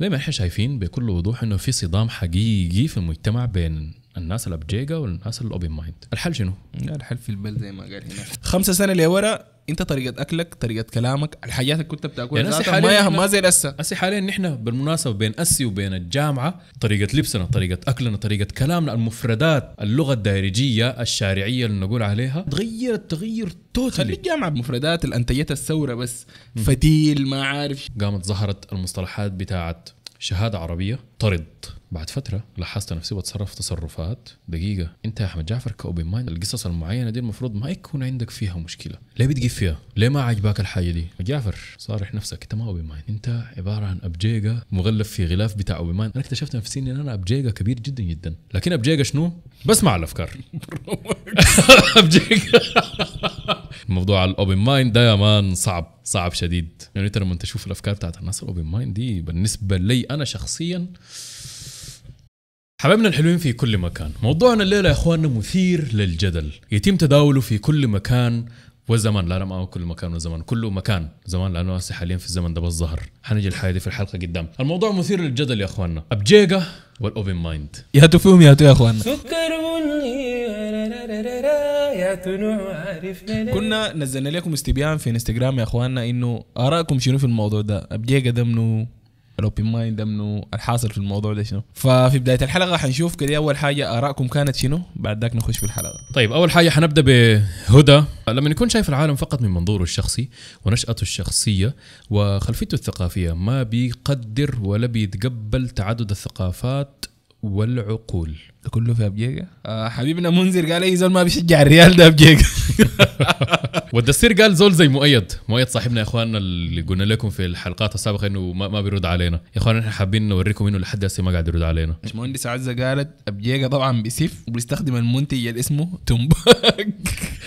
زي ما إحنا شايفين بكل وضوح انه في صدام حقيقي في المجتمع بين الناس الابجيجا والناس ال open mind الحل شنو؟ الحل في البل زي ما قال هنا. خمسة سنة لورا انت طريقة اكلك طريقة كلامك الحاجات اللي كنت بتاكلها يعني ما إحنا- ما زي الاسا هسه حاليا نحن بالمناسبة بين أسي وبين الجامعة طريقة لبسنا طريقة أكلنا طريقة كلامنا المفردات اللغة الدارجيه الشارعية اللي نقول عليها تغيرت تغير كلي totally الجامعة بمفردات الانتجت الثورة بس. فتيل ما عارف. قامت ظهرت المصطلحات بتاعت شهادة عربية طرد. بعد فترة لاحظت نفسي بتصرف تصرفات دقيقة. أنت يا أحمد جعفر ك open mind القصص المعينة دي المفروض ما يكون عندك فيها مشكلة. ليه بتجيب فيها؟ ليه ما عجباك الحاجة دي؟ جعفر صارح نفسك أنت ما open mind. أنت عبارة عن أبجيجا مغلف في غلاف بتاع open mind. أنا اكتشفت نفسي إن أنا أبجيجا كبير جدا جدا. لكن أبجيجا شنو؟ بسمع الأفكار. أبجيجا الموضوع على ال open mind ده يا man صعب صعب شديد. يعني أنت لما تشوف الأفكار بتاعت الناس ال open mind دي بالنسبة لي أنا شخصيا حبايبنا الحلوين في كل مكان. موضوعنا الليلة يا إخواننا مثير للجدل. يتم تداوله في كل مكان وزمان. لا لا ما هو كل مكان وزمان. كله مكان زمان لأنه هسه حاليا في الزمن ده بس ظهر حنجي الحاجة دي في الحلقة قدام. الموضوع مثير للجدل يا إخواننا. ابجيجا وال open mind. يا فيهم يا يا إخواننا. سكر بني يا تنوع كنا نزلنا لكم استبيان في انستغرام يا إخواننا إنه آرائكم شنو في الموضوع ده؟ ابجيجا ده منو؟ ال open mind منو الحاصل في الموضوع ده شنو؟ ففي بداية الحلقة حنشوف كده أول حاجة آرائكم كانت شنو بعد ذاك نخش في الحلقة. طيب أول حاجة حنبدأ بهدى. لما يكون شايف العالم فقط من منظوره الشخصي ونشأته الشخصية وخلفيته الثقافية ما بيقدر ولا بيتقبل تعدد الثقافات والعقول. ده كله في ابجيجا آه حبيبنا منذر قال أي زول ما بيشجع الريال ده ابجيجا والدستير قال زول زي مؤيد. مؤيد صاحبنا يا إخواننا اللي قلنا لكم في الحلقات السابقة إنه ما, ما بيرد علينا. يا إخواننا إحنا حابين نوريكم إنه لحد هسه ما قاعد يرد علينا. مهندس عزة قالت ابجيجا طبعا بيسف وبيستخدم المنتج اللي اسمه تمباك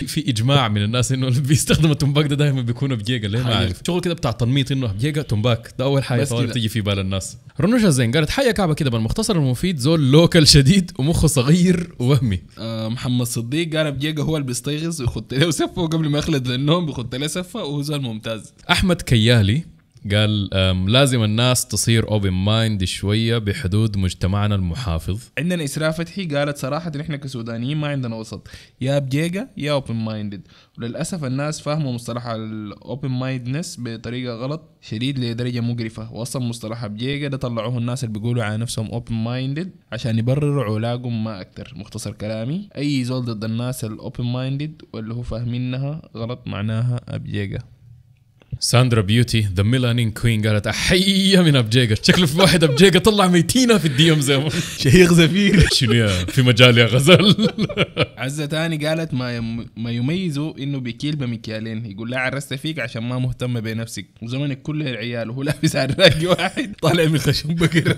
في إجماع من الناس إنه اللي بيستخدم التمباك ده دائما بيكون بجيجا ليه ما. عارف. شغل كده بتاع تنميط إنه بجيجا تمباك ده أول حاجة بس طوال كده. تيجي في بال الناس. رنوشة زين قالت حيا كعبة كده بالمختصر المفيد زول local شديد ومخه صغير ووهمي. آه محمد صديق قال ابجيجا هو اللي بيستيقظ ويخط له سفه وقبل ما يخلد للنوم بيخط له سفه وهو زول ممتاز. أحمد كيالي قال لازم الناس تصير open mind شوية بحدود مجتمعنا المحافظ. عندنا إسراء فتحي قالت صراحة نحن كسودانيين ما عندنا وسط. يا بجيجا يا open minded وللأسف الناس فاهمه مصطلح ال open mindedness بطريقة غلط شديد لدرجة مقرفة. واصلا مصطلح بجيجا ده طلعوه الناس اللي بيقولوا على نفسهم open minded عشان يبرروا علاقهم ما أكتر. مختصر كلامي أي زول ضد الناس ال open minded واللي هو فاهمينها غلط معناها ابجيجا ساندرا beauty the melanin queen قالت احيه من ابجيجا شكله في واحد ابجيجا طلع ميتينة في ال DM زي شهيق زفير. شنو يا؟ في مجال يا غزال عزة تاني قالت ما يم... ما يميزه إنه بكيل بمكيالين. يقول لا عرست فيك عشان ما مهتمة بنفسك. وزمنك كله العيال وهو لابس عراقي واحد. طالع من خشم بقرة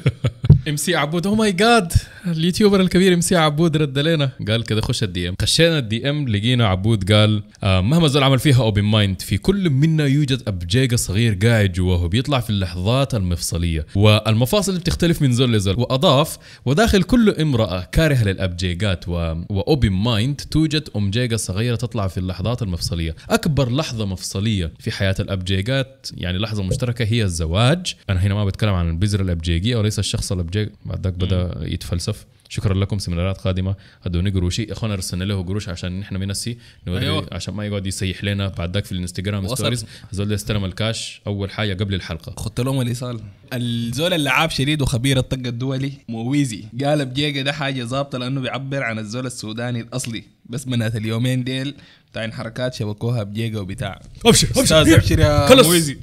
MC عبود oh my God ال YouTuber الكبير MC عبود رد علينا. قال كده خش ال DM خشينا ال DM لقينا عبود قال آه مهما زول عمل فيها open mind في كل منا يوجد ابجيجا صغير قاعد جواه بيطلع في اللحظات المفصلية. والمفاصل بتختلف من زول لزول. وأضاف وداخل كل امرأة كارهة للابجيجات و... و open mind توجد امجيجا صغيرة تطلع في اللحظات المفصلية. أكبر لحظة مفصلية في حياة الابجيجات يعني لحظة مشتركة هي الزواج. أنا هنا ما بتكلم عن البذره الابجيجيه وليس الشخص الابجيج بعد ذاك بدأ يتفلسف. شكرا لكم سيمينارات قادمة. ادوني قروشي اخونا رسلنا له قروش عشان نحن نوري أيوة. عشان ما يقعد يسيح لنا بعد ذاك في الإنستغرام. stories ده استلم الكاش أول حاجة قبل الحلقة. خدت لهم الإيصال. الزول اللعاب شديد وخبير الطق الدولي مويزي. قال بجيجا ده حاجة ظابطة لأنه بيعبر عن الزول السوداني الأصلي. بس بنات اليومين ديل بتاعين حركات شبكوها بجيجا وبتاع. أبشر أستاذ أبشر يا. مويزي.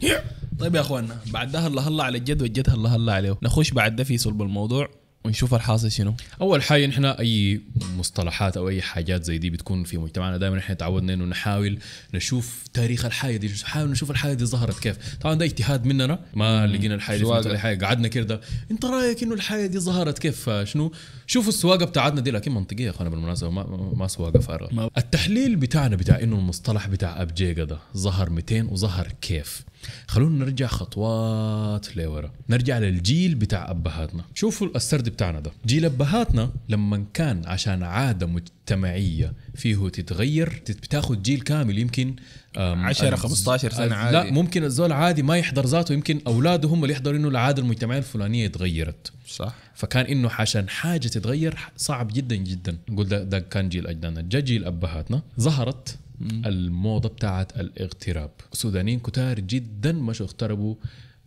طيب يا اخوانا بعد ده الله الله على الجد والجد الله الله عليه. نخش بعد ده في صلب الموضوع. ونشوف الحاصل شنو. أول حاجة نحن أي مصطلحات أو أي حاجات زي دي بتكون في مجتمعنا دائما نحن تعودنا إنه نحاول نشوف تاريخ الحاجة دي نحاول نشوف الحاجة دي ظهرت كيف. طبعا ده اجتهاد مننا ما لقينا الحاجة دي الحاجة قعدنا كده. أنت رأيك إنه الحاجة دي ظهرت كيف؟ شنو شوفوا السواقة بتاعتنا دي لكن منطقية يا اخوانا بالمناسبة ما, ما- سواقة فارغة. التحليل بتاعنا بتاع إنه المصطلح بتاع ابجيجا ده ظهر 200 وظهر كيف؟ خلونا نرجع خطوات لورا. نرجع للجيل بتاع أبهاتنا. شوفوا السرد بتاعنا ده. جيل أبهاتنا لما كان عشان عادة مجتمعية فيه تتغير تت- بتاخد جيل كامل يمكن أم، 10 الز- 15 سنة الز- عادي. لا ممكن الزول عادي ما يحضر ذاته يمكن أولاده هم اللي يحضروا إنه العادة المجتمعية الفلانية اتغيرت صح. فكان إنه عشان حاجة تتغير صعب جدا جدا. نقول ده, ده كان جيل أجدادنا. جا جيل أبهاتنا. ظهرت الموضة بتاعت الاغتراب. السودانيين كتار جدا مش اغتربوا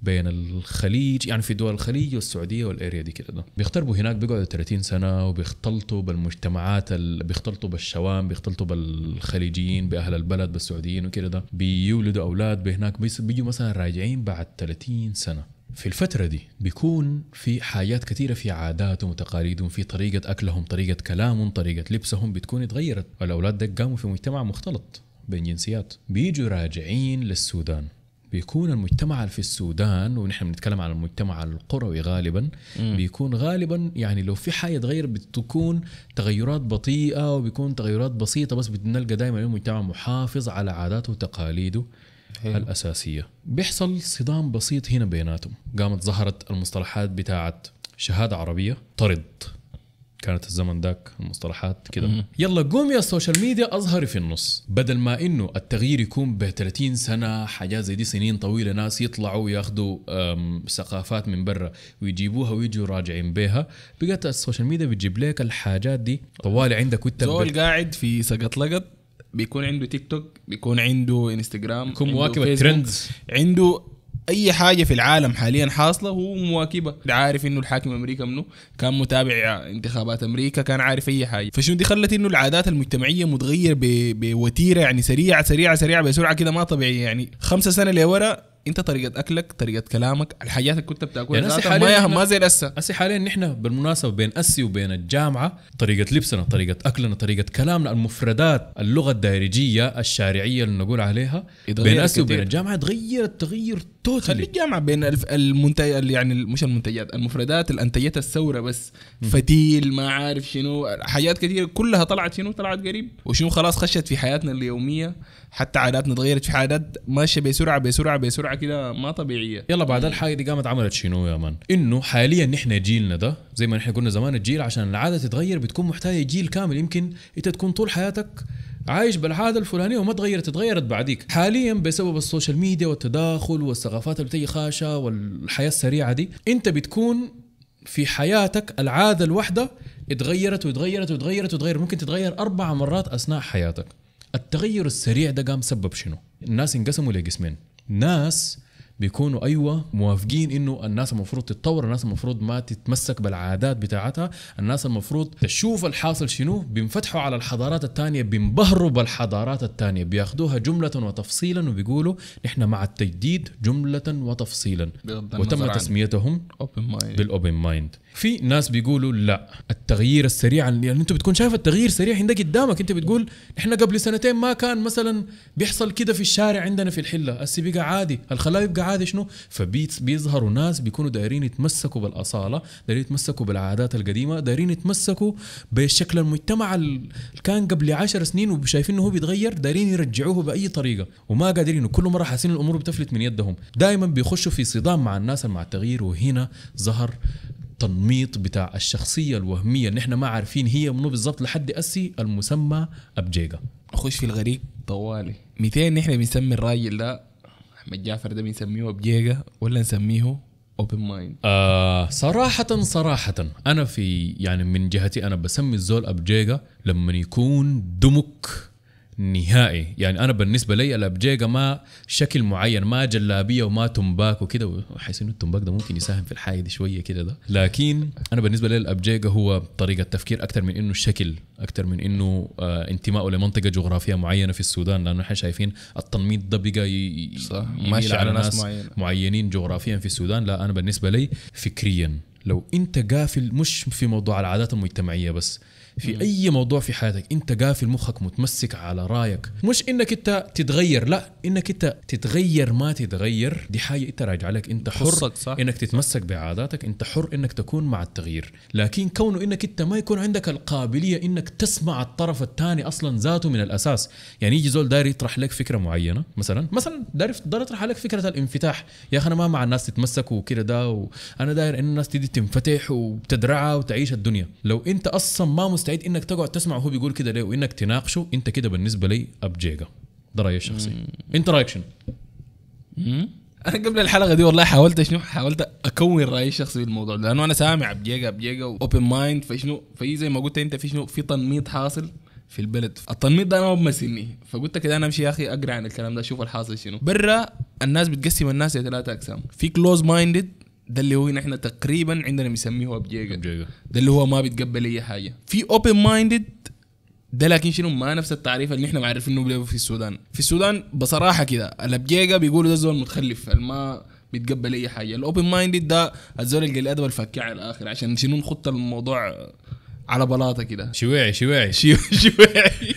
بين الخليج يعني في دول الخليج والسعودية وال area دي كده. ده. بيغتربوا هناك بيقعدوا 30 سنة وبيختلطوا بالمجتمعات ال... بيختلطوا بالشوام بيختلطوا بالخليجيين بأهل البلد بالسعوديين وكده. ده بيولدوا أولاد بهناك بيجوا مثلا راجعين بعد 30 سنة. في الفترة دي بيكون في حاجات كثيرة في عاداتهم وتقاليدهم في طريقة أكلهم طريقة كلامهم طريقة لبسهم بتكون اتغيرت. الأولاد دك قاموا في مجتمع مختلط بين جنسيات. بيجوا راجعين للسودان. بيكون المجتمع في السودان ونحن بنتكلم عن المجتمع القروي غالبا بيكون غالبا يعني لو في حاجة تغير بتكون تغيرات بطيئة وبيكون تغيرات بسيطة بس بنلقى دائما المجتمع محافظ على عاداته وتقاليده. حلو. الأساسية. بيحصل صدام بسيط هنا بيناتهم. قامت ظهرت المصطلحات بتاعت شهادة عربية طرد. كانت الزمن ذاك المصطلحات كده. يلا قوم يا ال social media أظهري في النص. بدل ما إنه التغيير يكون ب 30 سنة حاجات زي دي سنين طويلة ناس يطلعوا ياخذوا أم، ثقافات من برا ويجيبوها ويجوا راجعين بيها بقت ال social media بتجيب لك الحاجات دي. طوالي عندك وانت زول قاعد في سقط لقط. بيكون عنده تيك توك بيكون عنده انستغرام يكون عنده مواكب ال trends. عنده أي حاجة في العالم حاليا حاصلة هو مواكبها ده عارف إنه الحاكم أمريكا منه كان متابع انتخابات أمريكا كان عارف أي حاجة. فشنو دي خلت إنه العادات المجتمعية متغير ب- بوتيرة يعني سريعة سريعة سريعة بسرعة كده ما طبيعية. يعني خمسة سنة لورا انت طريقة اكلك طريقة كلامك الحاجات اللي كنت بتاكلها يعني ما ما زي الاسا هسه حاليا نحن بالمناسبة بين أسي وبين الجامعة طريقة لبسنا طريقة أكلنا طريقة كلامنا المفردات اللغة الدارجيه الشارعية اللي نقول عليها اتغيرت بين أسي وبين. الجامعة تغيرت تغير خلي توتالي الجامعة بين الف- المنتج يعني مش المنتجات المفردات اللي انتجتها الثورة بس. فتيل ما عارف شنو حاجات كثيرة كلها طلعت شنو؟ طلعت قريب. وشنو خلاص خشت في حياتنا اليومية. حتى عاداتنا تغيرت في عادات ماشية بسرعة بسرعة بسرعة كده ما طبيعية. يلا بعد الحاجة دي قامت عملت شنو يا مان؟ إنه حاليا نحن جيلنا ده زي ما نحن قلنا زمان الجيل عشان العادة تتغير بتكون محتاجة جيل كامل. يمكن إنت تكون طول حياتك عايش بالعادة الفلانية وما تغيرت تغيرت بعديك. حاليا بسبب ال social media والتداخل والثقافات اللي بتجي خاشة والحياة السريعة دي إنت بتكون في حياتك العادة الواحدة اتغيرت وتغيرت وتغيرت وتغيرت ممكن تتغير أربع مرات أثناء حياتك. التغير السريع ده قام سبب شنو؟ الناس انقسموا لقسمين. ناس بيكونوا أيوه موافقين إنه الناس المفروض تتطور الناس المفروض ما تتمسك بالعادات بتاعتها الناس المفروض تشوف الحاصل شنو بينفتحوا على الحضارات التانية بينبهروا بالحضارات التانية بياخدوها جملة وتفصيلا وبيقولوا نحن مع التجديد جملة وتفصيلا. وتم تسميتهم بال open mind في ناس بيقولوا لا التغيير السريع يعني أنت بتكون شايف التغيير سريع عندك قدامك أنت بتقول إحنا قبل سنتين ما كان مثلا بيحصل كده في الشارع عندنا في الحلة هسه بقى عادي الخلاه يبقى عادي شنو؟ فبيظهروا ناس بيكونوا دايرين يتمسكوا بالأصالة دايرين يتمسكوا بالعادات القديمة دايرين يتمسكوا بشكل المجتمع اللي كان قبل عشر سنين وشايفين إنه هو بيتغير دايرين يرجعوه بأي طريقة. وما قادرين وكل مرة حاسين الأمور بتفلت من يدهم. دائما بيخشوا في صدام مع الناس مع التغيير وهنا ظهر تنميط بتاع الشخصية الوهمية اللي إحنا ما عارفين هي منو بالضبط لحد أسي المسمى ابجيجا نخش في الغريب طوالي. 200 نحن بنسمي الراجل ده احمد جعفر ده بنسميه بجيجا ولا نسميه open mind آه صراحة صراحة أنا في يعني من جهتي أنا بسمي الزول أبجيجا لما يكون دمك نهائي. يعني أنا بالنسبة لي الأبجيجا ما شكل معين ما جلابية وما تمباك وكده حيث إنه التمباك ده ممكن يساهم في الحاجة دي شوية كده ده. لكن أنا بالنسبة لي الأبجيجا هو طريقة تفكير أكثر من إنه الشكل أكثر من إنه آه انتمائه لمنطقة جغرافية معينة في السودان لأنه إحنا شايفين التنميط ده بقى صح، ماشي على ناس ناس معينة. معينين جغرافيا في السودان. لا أنا بالنسبة لي فكريا لو أنت قافل مش في موضوع العادات المجتمعية بس في أي موضوع في حياتك أنت قافل مخك متمسك على رأيك. مش إنك أنت تتغير لا إنك أنت تتغير ما تتغير. دي حاجة أنت راجع لك. أنت حر صح. إنك تتمسك بعاداتك أنت حر إنك تكون مع التغيير. لكن كونه إنك أنت ما يكون عندك القابلية إنك تسمع الطرف الثاني أصلا ذاته من الأساس. يعني يجي زول داير يطرح لك فكرة معينة مثلا مثلا داير داير يطرح لك فكرة الانفتاح. يا أخي أنا ما مع الناس تتمسك وكده ده وأنا داير إن الناس تيجي تنفتح وتدرعها وتعيش الدنيا. لو أنت أصلا ما مستعد إنك تقعد تسمع وهو بيقول كده ليه؟ وإنك تناقشه. إنت كده بالنسبة لي ابجيجا ده رأيي الشخصي. إنت رأيك شنو؟ أنا قبل الحلقة دي والله حاولت شنو؟ حاولت أكون رأيي الشخصي في الموضوع ده لأنه أنا سامع بجيجا بجيجا و open mind فشنو في زي ما قلت أنت في شنو؟ في تنميط حاصل في البلد. التنميط ده أنا ما بمثلني فقلت كده أنا أمشي يا أخي أقرأ عن الكلام ده أشوف الحاصل شنو. برا الناس بتقسم الناس لثلاثة أقسام. في close minded ده اللي هو نحن تقريبا عندنا بنسميه ابجيجا ده اللي هو ما بيتقبل أي حاجة. في open minded ده لكن شنو؟ ما نفس التعريف اللي إحنا معرفينه في السودان. في السودان بصراحة كده الابجيجا بيقولوا ده الزول متخلف ما بيتقبل أي حاجة. ال open minded ده الزول القال أدب الفاكيها على الآخر عشان شنو؟ نخط الموضوع على بلاطة كده. شويعي شويعي.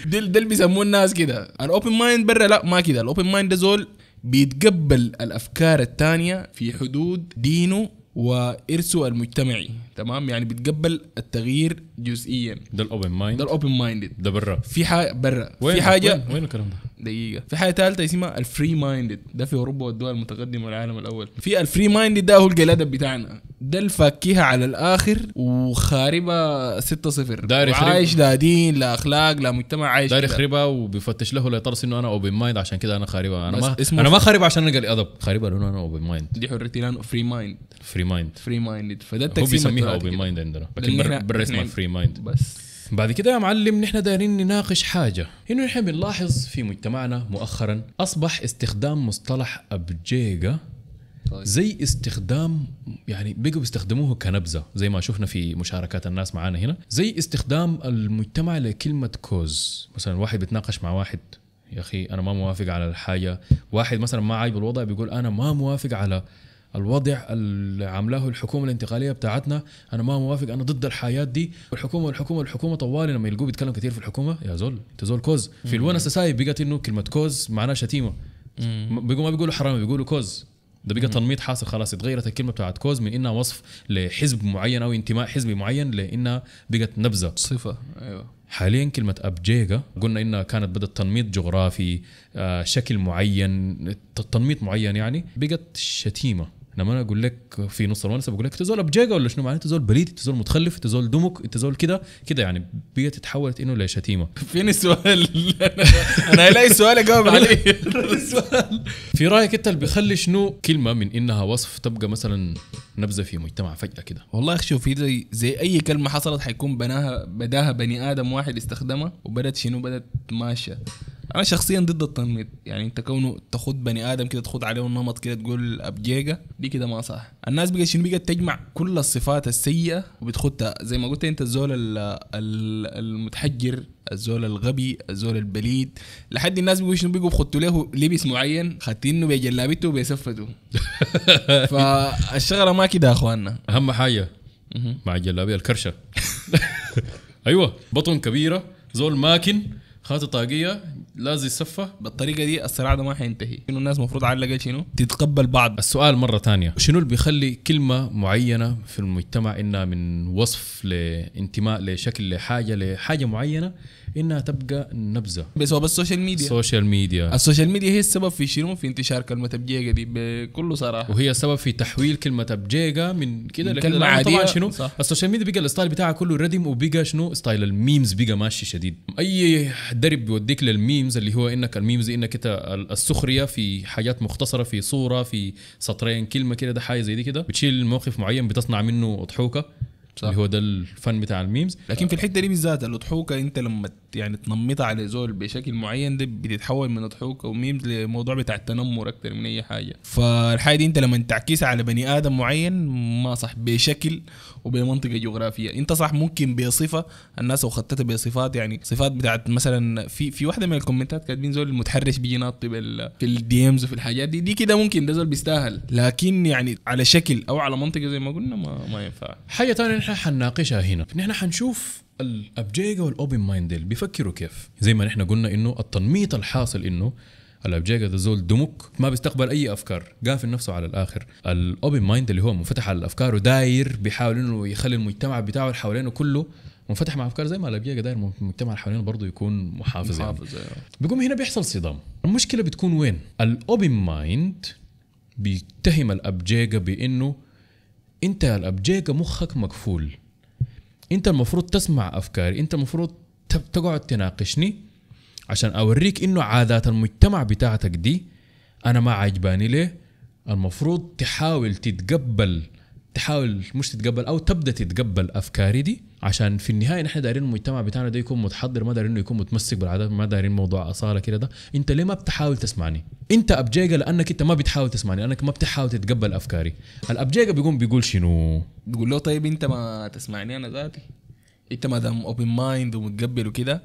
ده ده اللي بيسموه الناس كده. ال open mind برا لا ما كده. ال open mind ده زول بيتقبل الأفكار الثانية في حدود دينه وإرثه المجتمعي. تمام؟ يعني بيتقبل التغيير جزئيا. ده ال open ده mind ال open minded ده برا. في حاجة برا. في حاجة وين, وين الكلام ده؟ دقيقة. في حاجة ثالثة اسمها ال free minded ده في أوروبا والدول المتقدمة والعالم الأول. في ال free minded ده هو القال أدب بتاعنا. ده الفاكيها على الآخر وخاربة 6 0 داير عايش لا دين لا أخلاق لا مجتمع عايش داير كده. يخربها وبيفتش له ليطرس إنه أنا open mind عشان كده أنا خاربها أنا ما اسمه أنا ما خاربها عشان أنا قال أدب. خاربها لأنه أنا open mind دي حريتي لأنه free mind free mind free minded فده هو التقسيم بيسميها الثلاثي open. mind عندنا لكن برا اسمها إحنا- free mind بس. بعد كده يا معلم نحن دايرين نناقش حاجة. إنه نحن بنلاحظ في مجتمعنا مؤخرا أصبح استخدام مصطلح أبجيجا طيب. زي استخدام يعني بقوا بيستخدموه كنبذة زي ما شفنا في مشاركات الناس معانا هنا. زي استخدام المجتمع لكلمة كوز مثلا واحد بيتناقش مع واحد يا أخي أنا ما موافق على الحاجة. واحد مثلا ما عاجبه الوضع بيقول أنا ما موافق على الوضع اللي عاملاه الحكومة الانتقالية بتاعتنا أنا ما موافق أنا ضد الحياة دي. والحكومة والحكومة والحكومة طوالي لما يلقوه بيتكلم كثير في الحكومة يا زول أنت زول كوز. في الونس ساي بقت إنه كلمة كوز معناها شتيمة. بيقولوا ما بيقولوا حرام بيقولوا كوز. ده بقى تنميط حاصل خلاص اتغيرت الكلمة بتاعت كوز من إنها وصف لحزب معين أو انتماء حزبي معين لإنها بقت نبذة. صفة أيوه. حاليا كلمة أبجيجا قلنا إنها كانت بدأت تنميط جغرافي آه، شكل معين تنميط معين يعني بقت شتيمة. لما أنا أقول لك في نص المناسبه بقول لك انت زول ابجيجا ولا شنو؟ معناه انت زول بليد انت زول متخلف انت زول دمك انت زول كده كده يعني بقت تحولت إنه لشتيمة. فين السؤال أنا الاقي السؤال أجاوب عليه. السؤال في رأيك أنت اللي بيخلي شنو كلمة من إنها وصف تبقى مثلا نبذة في مجتمع فجأة كده؟ والله شوف هي زي زي أي كلمة حصلت حيكون بناها بداها بني آدم واحد استخدمها وبدت شنو؟ بدت ماشية. أنا شخصيا ضد التنميط. يعني أنت كونه تاخد بني آدم كده تاخد عليه النمط كده تقول ابجيجا دي كده ما صح. الناس بقت شنو؟ بقت تجمع كل الصفات السيئة وبتخدها. زي ما قلت أنت الزول ال- ال- المتحجر الزول الغبي الزول البليد. لحد الناس بيقولوا شنو؟ بيقوا بخدوا له لبس معين خاتينه بجلابته وبيسفته فالشغلة ما كده يا أخواننا. أهم حاجة مع الجلابيه الكرشة. أيوه بطن كبيرة زول ماكن خاطي طاقية لازم يصفى. بالطريقة دي الصراع ده ما حينتهي. انه الناس المفروض على الأقل شنو؟ تتقبل بعض. السؤال مرة تانية شنو اللي بيخلي كلمة معينة في المجتمع إنها من وصف لانتماء لشكل لحاجة لحاجة معينة؟ إنها تبقى نبذة بس هو بس ال social media. ال social media. ال social media هي السبب في شنو؟ في انتشار كلمة ابجيجا دي بكل صراحة. وهي السبب في تحويل كلمة أبجيجا من كده كلمة لأنه طبعا شنو؟ صح. ال social media بقى ال style بتاعها كله ردم وبقى شنو؟ style ال memes بقى ماشي شديد. أي درب بيوديك لل memes اللي هو إنك ال memes دي إنك أنت السخرية في حاجات مختصرة في صورة في سطرين كلمة كده ده حاجة زي دي كده. بتشيل موقف معين بتصنع منه أضحوكة. صح. اللي هو ده الفن بتاع ال memes. لكن في الحتة دي بالذات الأضحوكة أنت لما يعني تنمطها على زول بشكل معين ده بتتحول من أضحوكة و memes لموضوع بتاع التنمر أكتر من أي حاجة. فالحاجة دي أنت لما تعكسها على بني آدم معين ما صح بشكل وبمنطقة جغرافية. أنت صح ممكن بصفة الناس لو خدتها بصفات يعني صفات بتاعت مثلا في في واحدة من الكومنتات كاتبين زول المتحرش بيجي ناطي في ال DMs وفي الحاجات دي. دي كده ممكن ده زول بيستاهل. لكن يعني على شكل أو على منطقة زي ما قلنا ما, ما ينفع. حاجة تانية نحن حنناقشها هنا. نحن حنشوف الابجيقا وال open mind ديل بيفكروا كيف. زي ما نحن قلنا إنه التنميط الحاصل إنه الابجيقا ده زول دمك ما بيستقبل أي أفكار قافل نفسه على الآخر. ال open mind اللي هو منفتح على الأفكار وداير بيحاول إنه يخلي المجتمع بتاعه اللي حوالينه كله منفتح مع أفكار زي ما الابجيقا داير المجتمع اللي حوالينه برضه يكون محافظ, يعني. محافظ أيوة. بيقوم هنا بيحصل صدام. المشكلة بتكون وين؟ ال open mind بيتهم الابجيقا بإنه انت يا الابجيقا مخك مقفول. انت المفروض تسمع افكاري انت المفروض تقعد تناقشني عشان اوريك انه عادات المجتمع بتاعتك دي أنا ما عجباني ليه؟ المفروض تحاول تتقبل تحاول مش تتقبل أو تبدأ تتقبل أفكاري دي عشان في النهاية نحن دايرين المجتمع بتاعنا ده يكون متحضر ما دايرين إنه يكون متمسك بالعادات ما دايرين موضوع اصاله كده ده. أنت ليه ما بتحاول تسمعني؟ أنت ابجيقا لأنك أنت ما بتحاول تسمعني لأنك ما بتحاول تتقبل أفكاري. الابجيقا بيقوم بيقول شنو؟ تقول له طيب أنت ما تسمعني أنا ذاتي. أنت ما دام open mind ومتقبل وكده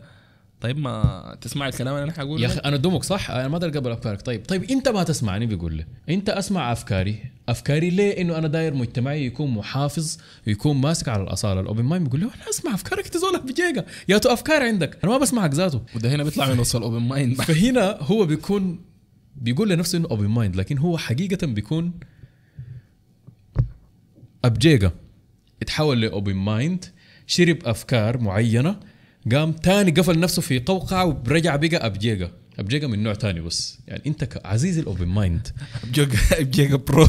طيب ما تسمع الكلام اللي أنا حقوله يا أخي أنا دمك صح؟ أنا ما أقدر اقبل أفكارك. طيب طيب أنت ما تسمعني بيقول لي. أنت أسمع أفكاري. أفكاري ليه؟ إنه أنا داير مجتمعي يكون محافظ ويكون ماسك على الأصالة. ال open mind بيقول له أنا أسمع أفكارك أنت زول ابجيقا ياتو أفكار عندك. أنا ما بسمعك ذاته. وده هنا بيطلع من وسط ال open mind. فهنا هو بيكون بيقول لنفسه إنه open mind لكن هو حقيقة بيكون ابجيقا اتحول ل open mind. شرب أفكار معينة. قام تاني قفل نفسه في قوقعة ورجع بقى ابجيقا ابجيجا من نوع تاني بس يعني أنت كعزيز الأوبن مايند. جيجا جيجا برو.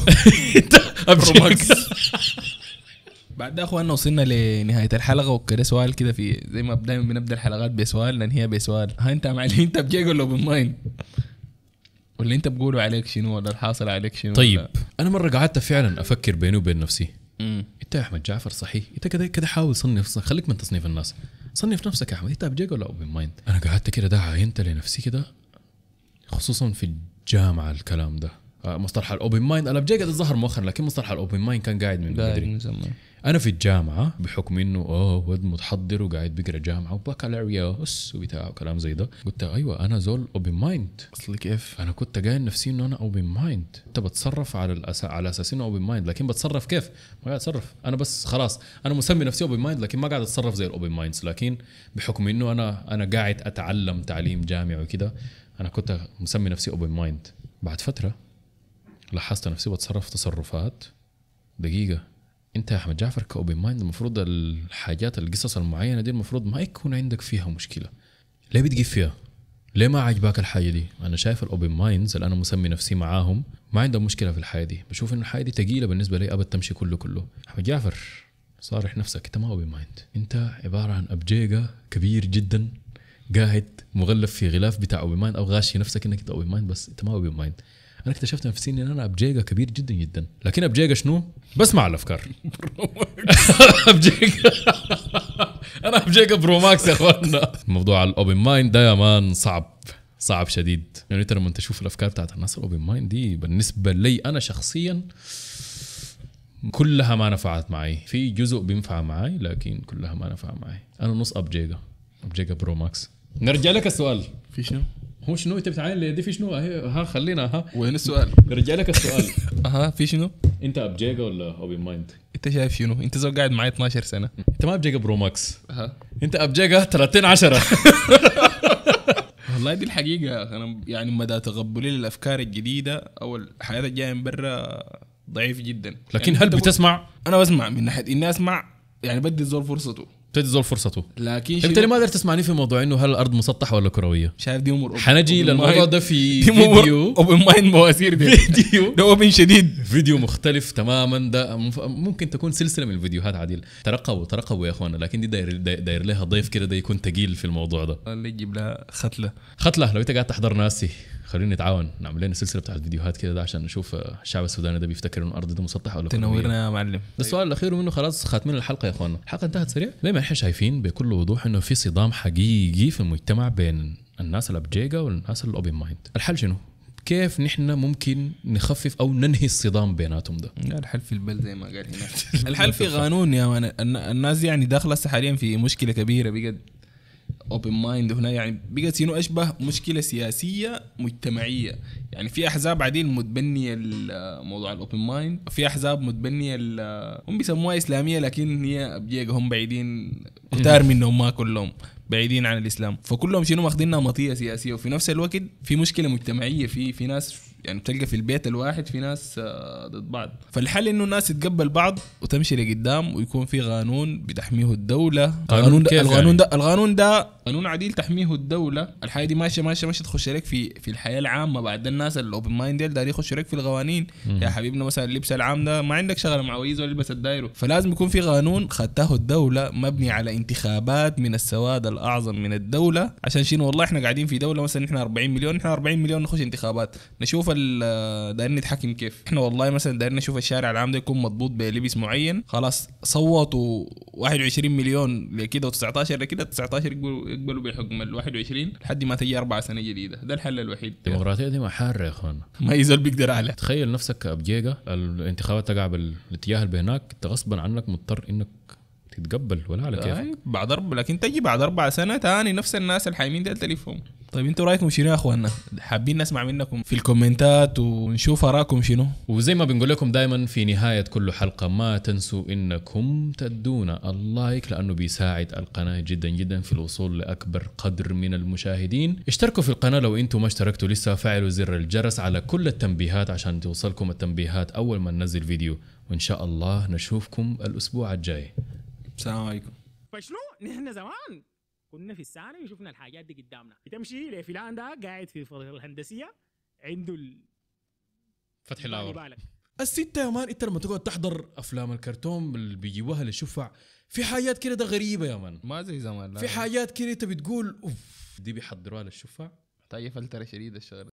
أنت ابجيجا بعد ده اخواننا وصلنا لنهاية الحلقة. وكده سؤال كده في زي ما دايما بنبدأ الحلقات بسؤال ننهيها بسؤال. ها أنت معلي أنت بجيجا ولا أوبن مايند؟ ولا أنت بقولوا عليك شنو؟ ولا الحاصل عليك شنو؟ طيب ولا- أنا مرة قعدت فعلا أفكر بيني وبين نفسي. مم. إنت يا احمد جعفر صحيح. إنت كده كده حاول صنف خليك من تصنيف الناس. صنف نفسك يا أحمد. انت ابجيقا ولا open mind أنا قعدت كده ده عاينت لنفسي كده خصوصا في الجامعة الكلام ده. مصطلح ال open mind الابجيقا ده ظهر مؤخرا لكن مصطلح ال open mind كان قاعد من قاعد بدري. من زمان. أنا في الجامعة بحكم إنه اوه ولد متحضر وقاعد بيقرا جامعة وبكالوريوس وبتاع وكلام زي ده. قلت أيوه أنا زول open mind أصلي كيف؟ أنا كنت قايل نفسي إنه أنا open mind أنت بتصرف على الأس... على أساس إنه open mind لكن بتصرف كيف؟ ما قاعد أتصرف. أنا بس خلاص أنا مسمي نفسي open mind لكن ما قاعد أتصرف زي ال open minds لكن بحكم إنه أنا أنا قاعد أتعلم تعليم جامعي وكده أنا كنت مسمي نفسي open mind بعد فترة لاحظت نفسي بتصرف تصرفات دقيقة انت يا أحمد جعفر ك open mind المفروض الحاجات القصص المعينة دي المفروض ما يكون عندك فيها مشكلة ليه بتجيب فيها؟ ليه ما عجباك الحاجة دي؟ أنا شايف ال open minds اللي أنا مسمي نفسي معاهم ما عندهم مشكلة في الحاجة دي، بشوف انه الحاجة دي ثقيله بالنسبة لي أبد تمشي كله كله. أحمد جعفر صارح نفسك أنت ما open mind، أنت عبارة عن ابجيقا كبير جدا قاعد مغلف في غلاف بتاع open mind أو غاشي نفسك إنك أنت open mind بس أنت ما open mind. أنا اكتشفت نفسي ان أنا ابجيقا كبير جدا جدا، لكن ابجيقا شنو؟ بسمع الأفكار. ابجيقا أنا ابجيقا pro max يا اخوانا موضوع ال open mind ده يا man صعب صعب شديد. يعني انت لما تشوف الأفكار بتاعت الناس ال open mind دي بالنسبة لي أنا شخصيا كلها ما نفعت معي. في جزء بينفع معي لكن كلها ما نفع معي. أنا نص ابجيقا ابجيقا pro max. نرجع لك السؤال. في شنو؟ هو شنو انت بتعاين لي؟ دي في شنو؟ هي- ها خلينا ها. وين السؤال؟ نرجع لك السؤال. أها في شنو؟ انت ابجيقا ولا open mind انت شايف شنو؟ انت زول قاعد معي 12 سنة. انت ما ابجيقا pro max. أها. انت ابجيجا 30 10 والله دي الحقيقة. أنا يعني مدى تقبلي للأفكار الجديدة أو الحياة الجاية من برا ضعيف جدا. لكن يعني هل بتسمع؟ أنا بسمع من ناحية إني أسمع يعني بدي الزول فرصته. تدي زول فرصته لكن انت شنو؟ ليه ما قدرت تسمعني في موضوع إنه هل الأرض مسطحة ولا كروية؟ شايف دي أمور حنجي للموضوع ده في فيديو. أوبن مايند مواسير دي. فيديو. ده أوبن شديد. فيديو مختلف تماما. ده ممكن تكون سلسلة من الفيديوهات عادل ترقبوا ترقبوا يا اخوانا لكن دي داير داير داير لها ضيف كده ده يكون تقيل في الموضوع ده. اللي يجيب لها ختلة. ختلة لو أنت قاعد تحضر ناسي. خلينا نتعاون نعمل لنا سلسلة بتاعت فيديوهات كده ده عشان نشوف آه، الشعب السوداني ده بيفتكر إنه الأرض ده مسطحة ولا تنورنا يا معلم. ده السؤال الأخير منه خلاص خاتمين الحلقة يا اخوانا الحلقة انتهت سريع. زي ما إحنا شايفين بكل وضوح إنه في صدام حقيقي في المجتمع بين الناس الابجيقا والناس ال open mind الحل شنو؟ كيف نحن ممكن نخفف أو ننهي الصدام بيناتهم ده؟ الحل في البل زي ما قال هنا. الحل في قانون يا man الن- الناس دي يعني داخلة حاليا في مشكلة كبيرة بجد. open mind هنا يعني بقت شنو أشبه مشكلة سياسية مجتمعية. يعني في أحزاب عديل متبنية موضوع ال open mind في أحزاب متبنية هم بيسموها إسلامية لكن هي بجيجا هم بعيدين كتار منهم ما كلهم بعيدين عن الإسلام. فكلهم شنو ماخذينها مطيه سياسية. وفي نفس الوقت في مشكلة مجتمعية في في ناس يعني بتلقى في البيت الواحد في ناس آه، ضد بعض. فالحل إنه الناس تتقبل بعض وتمشي لقدام ويكون في قانون بتحميه الدولة. قانون القانون ده القانون يعني؟ ده القانون ده قانون عديل تحميه الدولة. الحياة دي ماشيه ماشيه ماشية تخش لك في في الحياة العامة بعد الناس ال open mind داري يخشوا لك في القوانين. يا حبيبنا مثلا اللبس العام ده ما عندك شغله مع ولا البس الدايرو فلازم يكون في قانون خدته الدولة مبني على انتخابات من السواد الأعظم من الدولة. عشان شنو؟ والله إحنا قاعدين في دولة مثلا إحنا 40 مليون إحنا 40 مليون نخش انتخابات. نشوف ال- دايرين نتحكم كيف. إحنا والله مثلا دايرين نشوف الشارع العام ده يكون مضبوط بلبس معين. خلاص صوتوا 21 مليون لكده و19 لكده 19 يقبلوا يقبلوا بحكم ال 21 لحد ما تجي أربع سنة جديدة. ده الحل الوحيد. الديمقراطيه دي ما حاره يا اخوان ما يزول بيقدر عليه. تخيل نفسك كابجيجا الانتخابات تقع بالاتجاه اللي بهناك انت غصبا عنك مضطر إنك تتقبل ولا على كيف طيب بعد أربع لكن تجي بعد أربع سنة تاني نفس الناس الحايمين ديل تلفهم طيب أنتوا رأيكم شنو يا أخوانا؟ حابين نسمع منكم في الكومنتات ونشوف اراكم شنو؟ وزي ما بنقول لكم دائما في نهاية كل حلقة ما تنسوا إنكم تدونا ال like لأنه بيساعد القناة جدا جدا في الوصول لأكبر قدر من المشاهدين. اشتركوا في القناة لو أنتم ما اشتركتوا لسه فعلوا زر الجرس على كل التنبيهات عشان توصلكم التنبيهات أول ما ننزل فيديو. وإن شاء الله نشوفكم الأسبوع الجاي. السلام عليكم. فشنو؟ نحن زمان كنا في الثانوي وشفنا الحاجات دي قدامنا. بتمشي لفلان ده قاعد في الهندسية عنده ال... فتح الاور الستة يا man إنت لما تقعد تحضر أفلام الكرتون اللي بيجيبوها للشفع في حاجات كده ده غريبة يا man. ما زي زمان لا. في حاجات كده انت بتقول أوف دي بيحضروها للشفع محتاجه فلترة شديدة الشغلة.